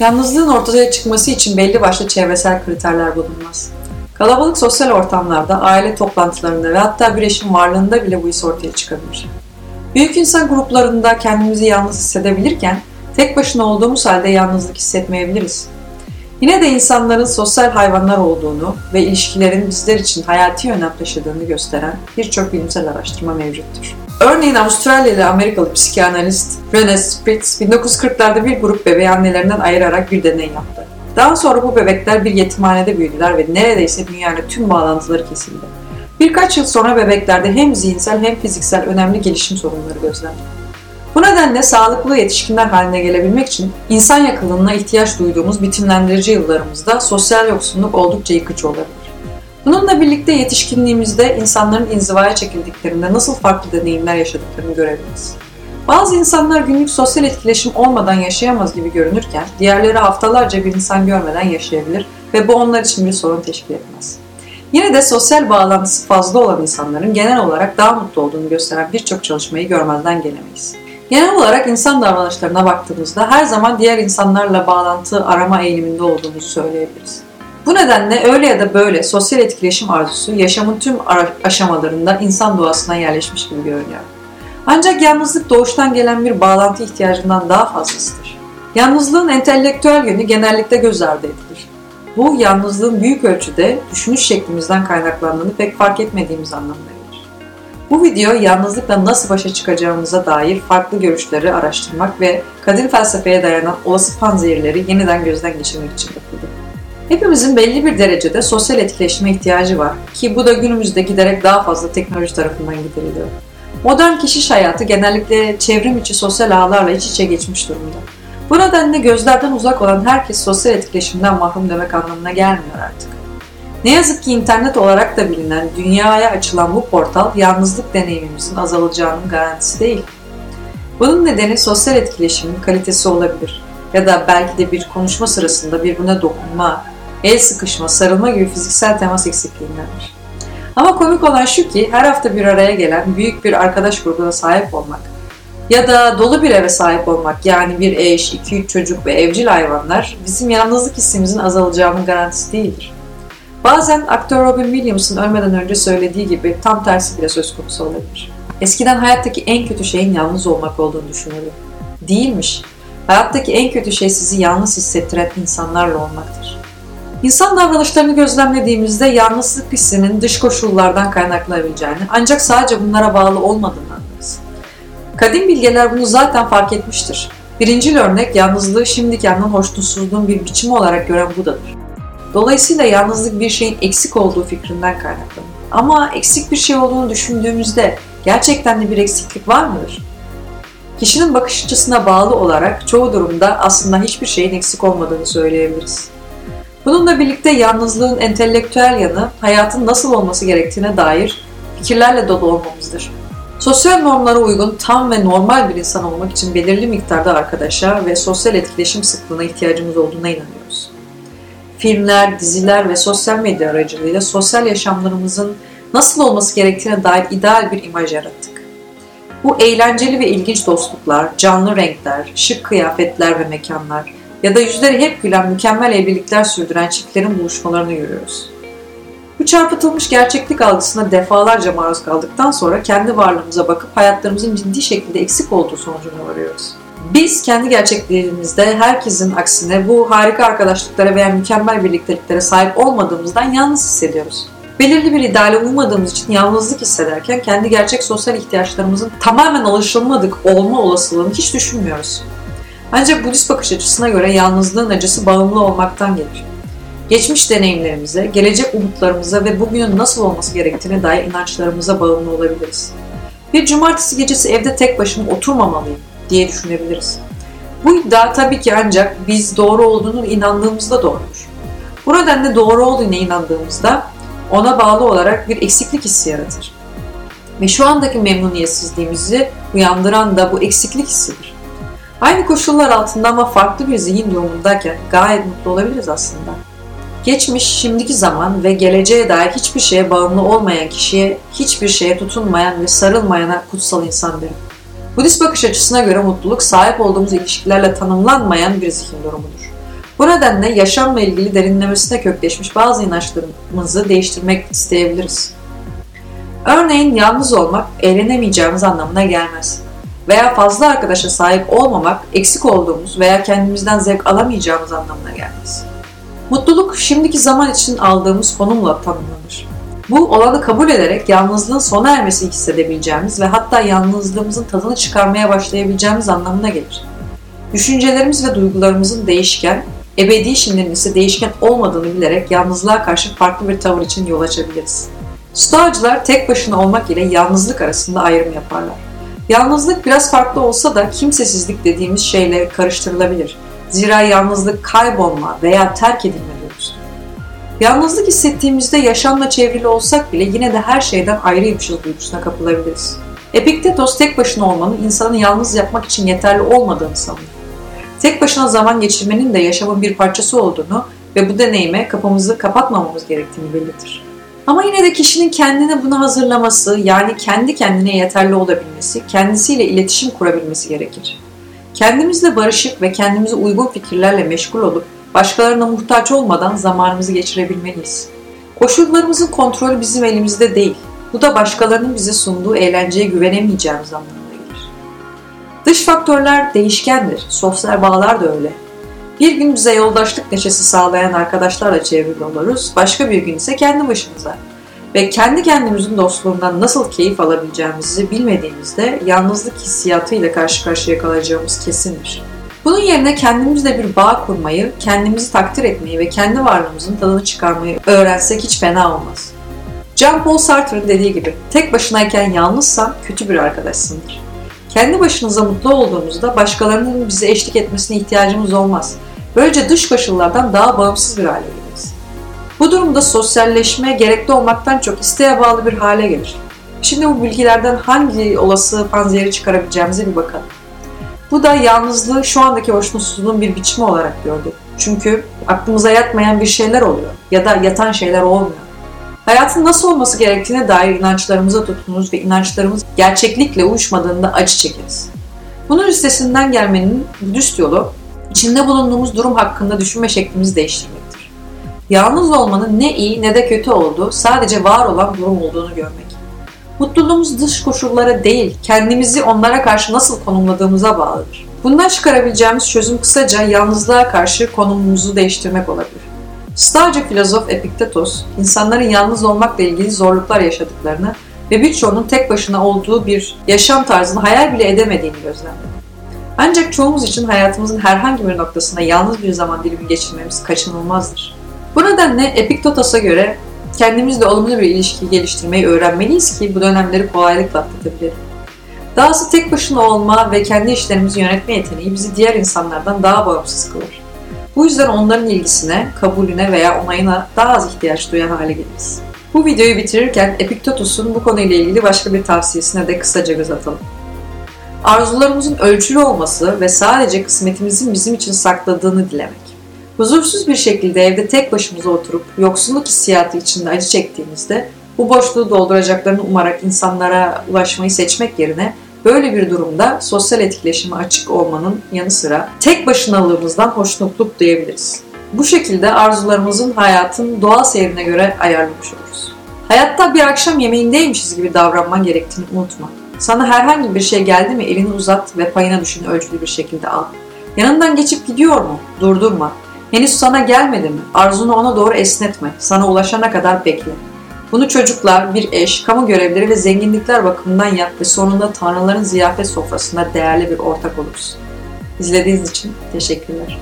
Yalnızlığın ortaya çıkması için belli başlı çevresel kriterler bulunmaz. Kalabalık sosyal ortamlarda, aile toplantılarında ve hatta bir eşin varlığında bile bu his ortaya çıkabilir. Büyük insan gruplarında kendimizi yalnız hissedebilirken, tek başına olduğumuz halde yalnızlık hissetmeyebiliriz. Yine de insanların sosyal hayvanlar olduğunu ve ilişkilerin bizler için hayati önem taşıdığını gösteren birçok bilimsel araştırma mevcuttur. Örneğin Avustralyalı Amerikalı psikiyanalist René Spritz 1940'larda bir grup bebeği annelerinden ayırarak bir deney yaptı. Daha sonra bu bebekler bir yetimhanede büyüdüler ve neredeyse dünyayla tüm bağlantıları kesildi. Birkaç yıl sonra bebeklerde hem zihinsel hem fiziksel önemli gelişim sorunları gözlendi. Bu nedenle sağlıklı yetişkinler haline gelebilmek için insan yakınlığına ihtiyaç duyduğumuz bitimlendirici yıllarımızda sosyal yoksunluk oldukça yıkıcı olabilir. Bununla birlikte yetişkinliğimizde insanların inzivaya çekildiklerinde nasıl farklı deneyimler yaşadıklarını görebiliriz. Bazı insanlar günlük sosyal etkileşim olmadan yaşayamaz gibi görünürken diğerleri haftalarca bir insan görmeden yaşayabilir ve bu onlar için bir sorun teşkil etmez. Yine de sosyal bağlantısı fazla olan insanların genel olarak daha mutlu olduğunu gösteren birçok çalışmayı görmezden gelemeyiz. Genel olarak insan davranışlarına baktığımızda her zaman diğer insanlarla bağlantı arama eğiliminde olduğumuzu söyleyebiliriz. Bu nedenle öyle ya da böyle sosyal etkileşim arzusu yaşamın tüm aşamalarında insan doğasına yerleşmiş gibi görünüyor. Ancak yalnızlık doğuştan gelen bir bağlantı ihtiyacından daha fazlasıdır. Yalnızlığın entelektüel yönü genellikle göz ardı edilir. Bu yalnızlığın büyük ölçüde düşünüş şeklimizden kaynaklandığını pek fark etmediğimiz anlamına gelir. Bu video yalnızlıkla nasıl başa çıkacağımıza dair farklı görüşleri araştırmak ve kadim felsefeye dayanan olası panzehirleri yeniden gözden geçirmek için yapıldı. Hepimizin belli bir derecede sosyal etkileşime ihtiyacı var ki bu da günümüzde giderek daha fazla teknoloji tarafından gideriliyor. Modern keşiş hayatı genellikle çevrim içi sosyal ağlarla iç içe geçmiş durumda. Bu nedenle gözlerden uzak olan herkes sosyal etkileşimden mahrum demek anlamına gelmiyor artık. Ne yazık ki internet olarak da bilinen dünyaya açılan bu portal yalnızlık deneyimimizin azalacağının garantisi değil. Bunun nedeni sosyal etkileşimin kalitesi olabilir ya da belki de bir konuşma sırasında birbirine dokunma, el sıkışma, sarılma gibi fiziksel temas eksikliğindendir. Ama komik olan şu ki her hafta bir araya gelen büyük bir arkadaş grubuna sahip olmak ya da dolu bir eve sahip olmak yani bir eş, iki üç çocuk ve evcil hayvanlar bizim yalnızlık hissimizin azalacağının garantisi değildir. Bazen aktör Robin Williams'ın ölmeden önce söylediği gibi tam tersi bile söz konusu olabilir. Eskiden hayattaki en kötü şeyin yalnız olmak olduğunu düşünürdüm. Değilmiş. Hayattaki en kötü şey sizi yalnız hissettiren insanlarla olmaktır. İnsan davranışlarını gözlemlediğimizde yalnızlık hissinin dış koşullardan kaynaklanabileceğini ancak sadece bunlara bağlı olmadığını anlarız. Kadim bilgeler bunu zaten fark etmiştir. Birincil örnek yalnızlığı şimdiki anın hoşnutsuzluğun bir biçimi olarak gören Buda'dır. Dolayısıyla yalnızlık bir şeyin eksik olduğu fikrinden kaynaklanır. Ama eksik bir şey olduğunu düşündüğümüzde gerçekten de bir eksiklik var mıdır? Kişinin bakış açısına bağlı olarak çoğu durumda aslında hiçbir şeyin eksik olmadığını söyleyebiliriz. Bununla birlikte yalnızlığın entelektüel yanı hayatın nasıl olması gerektiğine dair fikirlerle dolu olmamızdır. Sosyal normlara uygun tam ve normal bir insan olmak için belirli miktarda arkadaşa ve sosyal etkileşim sıklığına ihtiyacımız olduğuna inanıyoruz. Filmler, diziler ve sosyal medya aracılığıyla sosyal yaşamlarımızın nasıl olması gerektiğine dair ideal bir imaj yarattık. Bu eğlenceli ve ilginç dostluklar, canlı renkler, şık kıyafetler ve mekanlar, ya da yüzleri hep gülen mükemmel evlilikler sürdüren çiftlerin buluşmalarını görüyoruz. Bu çarpıtılmış gerçeklik algısına defalarca maruz kaldıktan sonra kendi varlığımıza bakıp hayatlarımızın ciddi şekilde eksik olduğu sonucuna varıyoruz. Biz kendi gerçekliğimizde herkesin aksine bu harika arkadaşlıklara veya mükemmel birlikteliklere sahip olmadığımızdan yalnız hissediyoruz. Belirli bir ideale uymadığımız için yalnızlık hissederken kendi gerçek sosyal ihtiyaçlarımızın tamamen alışılmadık olma olasılığını hiç düşünmüyoruz. Ancak Budist bakış açısına göre yalnızlığın acısı bağımlı olmaktan gelir. Geçmiş deneyimlerimize, gelecek umutlarımıza ve bugünün nasıl olması gerektiğine dair inançlarımıza bağımlı olabiliriz. Bir cumartesi gecesi evde tek başıma oturmamalıyım diye düşünebiliriz. Bu iddia tabii ki ancak biz doğru olduğunu inandığımızda doğrudur. Bu nedenle doğru olduğuna inandığımızda ona bağlı olarak bir eksiklik hissi yaratır. Ve şu andaki memnuniyetsizliğimizi uyandıran da bu eksiklik hissidir. Aynı koşullar altında ama farklı bir zihin durumundayken gayet mutlu olabiliriz aslında. Geçmiş, şimdiki zaman ve geleceğe dair hiçbir şeye bağımlı olmayan kişiye, hiçbir şeye tutunmayan ve sarılmayana kutsal insan derim. Budist bakış açısına göre mutluluk sahip olduğumuz ilişkilerle tanımlanmayan bir zihin durumudur. Bu nedenle yaşamla ilgili derinlemesine kökleşmiş bazı inançlarımızı değiştirmek isteyebiliriz. Örneğin yalnız olmak eğlenemeyeceğimiz anlamına gelmez. Veya fazla arkadaşa sahip olmamak eksik olduğumuz veya kendimizden zevk alamayacağımız anlamına gelmez. Mutluluk şimdiki zaman için aldığımız konumla tanımlanır. Bu olanı kabul ederek yalnızlığın sona ermesi hissedebileceğimiz ve hatta yalnızlığımızın tadını çıkarmaya başlayabileceğimiz anlamına gelir. Düşüncelerimiz ve duygularımızın değişken, ebedi şimdinin ise değişken olmadığını bilerek yalnızlığa karşı farklı bir tavır için yol açabiliriz. Stoacılar tek başına olmak ile yalnızlık arasında ayrım yaparlar. Yalnızlık biraz farklı olsa da kimsesizlik dediğimiz şeyle karıştırılabilir. Zira yalnızlık kaybolma veya terk edilme duygusudur. Yalnızlık hissettiğimizde yaşamla çevrili olsak bile yine de her şeyden ayrıymışız duygusuna kapılabiliriz. Epiktetos tek başına olmanın insanı yalnız yapmak için yeterli olmadığını sanır. Tek başına zaman geçirmenin de yaşamın bir parçası olduğunu ve bu deneyime kapımızı kapatmamamız gerektiğini belirtir. Ama yine de kişinin kendini buna hazırlaması, yani kendi kendine yeterli olabilmesi, kendisiyle iletişim kurabilmesi gerekir. Kendimizle barışık ve kendimize uygun fikirlerle meşgul olup başkalarına muhtaç olmadan zamanımızı geçirebilmeliyiz. Koşullarımızın kontrolü bizim elimizde değil. Bu da başkalarının bize sunduğu eğlenceye güvenemeyeceğimiz anlamına gelir. Dış faktörler değişkendir. Sosyal bağlar da öyle. Bir gün bize yoldaşlık neşesi sağlayan arkadaşlarla çevrili oluruz, başka bir gün ise kendi başımıza. Ve kendi kendimizin dostluğundan nasıl keyif alabileceğimizi bilmediğimizde yalnızlık hissiyatıyla karşı karşıya kalacağımız kesindir. Bunun yerine kendimizle bir bağ kurmayı, kendimizi takdir etmeyi ve kendi varlığımızın tadını çıkarmayı öğrensek hiç fena olmaz. Jean-Paul Sartre'ın dediği gibi, tek başınayken yalnızsan kötü bir arkadaşsındır. Kendi başınıza mutlu olduğumuzda başkalarının bize eşlik etmesine ihtiyacımız olmaz. Böylece dış koşullardan daha bağımsız bir hale geliriz. Bu durumda sosyalleşme gerekli olmaktan çok isteğe bağlı bir hale gelir. Şimdi bu bilgilerden hangi olası panzehiri çıkarabileceğimize bir bakalım. Bu da yalnızlığı şu andaki hoşnutsuzluğun bir biçimi olarak gördük. Çünkü aklımıza yatmayan bir şeyler oluyor ya da yatan şeyler olmuyor. Hayatın nasıl olması gerektiğine dair inançlarımıza tutunuruz ve inançlarımız gerçeklikle uyuşmadığında acı çekeriz. Bunun üstesinden gelmenin Budist yolu, içinde bulunduğumuz durum hakkında düşünme şeklimizi değiştirmektir. Yalnız olmanın ne iyi ne de kötü olduğu, sadece var olan durum olduğunu görmek. Mutluluğumuz dış koşullara değil, kendimizi onlara karşı nasıl konumladığımıza bağlıdır. Bundan çıkarabileceğimiz çözüm kısaca yalnızlığa karşı konumumuzu değiştirmek olabilir. Stoacı filozof Epiktetos, insanların yalnız olmakla ilgili zorluklar yaşadıklarını ve birçoğunun tek başına olduğu bir yaşam tarzını hayal bile edemediğini gözlemledi. Ancak çoğumuz için hayatımızın herhangi bir noktasında yalnız bir zaman dilimi geçirmemiz kaçınılmazdır. Bu nedenle Epiktetos'a göre kendimizle olumlu bir ilişki geliştirmeyi öğrenmeliyiz ki bu dönemleri kolaylıkla atlatabilelim. Dahası tek başına olma ve kendi işlerimizi yönetme yeteneği bizi diğer insanlardan daha bağımsız kılar. Bu yüzden onların ilgisine, kabulüne veya onayına daha az ihtiyaç duyan hale geliriz. Bu videoyu bitirirken Epiktetos'un bu konuyla ilgili başka bir tavsiyesine de kısaca göz atalım. Arzularımızın ölçülü olması ve sadece kısmetimizin bizim için sakladığını dilemek. Huzursuz bir şekilde evde tek başımıza oturup yoksulluk hissiyatı içinde acı çektiğimizde bu boşluğu dolduracaklarını umarak insanlara ulaşmayı seçmek yerine Böyle bir durumda sosyal etkileşime açık olmanın yanı sıra tek başınalığımızdan hoşnutluk duyabiliriz. Bu şekilde arzularımızın hayatın doğal seyrine göre ayarlamış oluruz. Hayatta bir akşam yemeğindeymişiz gibi davranman gerektiğini unutma. Sana herhangi bir şey geldi mi elini uzat ve payına düşeni ölçülü bir şekilde al. Yanından geçip gidiyor mu? Durdurma. Henüz sana gelmedi mi? Arzunu ona doğru esnetme. Sana ulaşana kadar bekle. Bunu çocuklar, bir eş, kamu görevleri ve zenginlikler bakımından yap ve sonunda tanrıların ziyafet sofrasında değerli bir ortak olursun. İzlediğiniz için teşekkürler.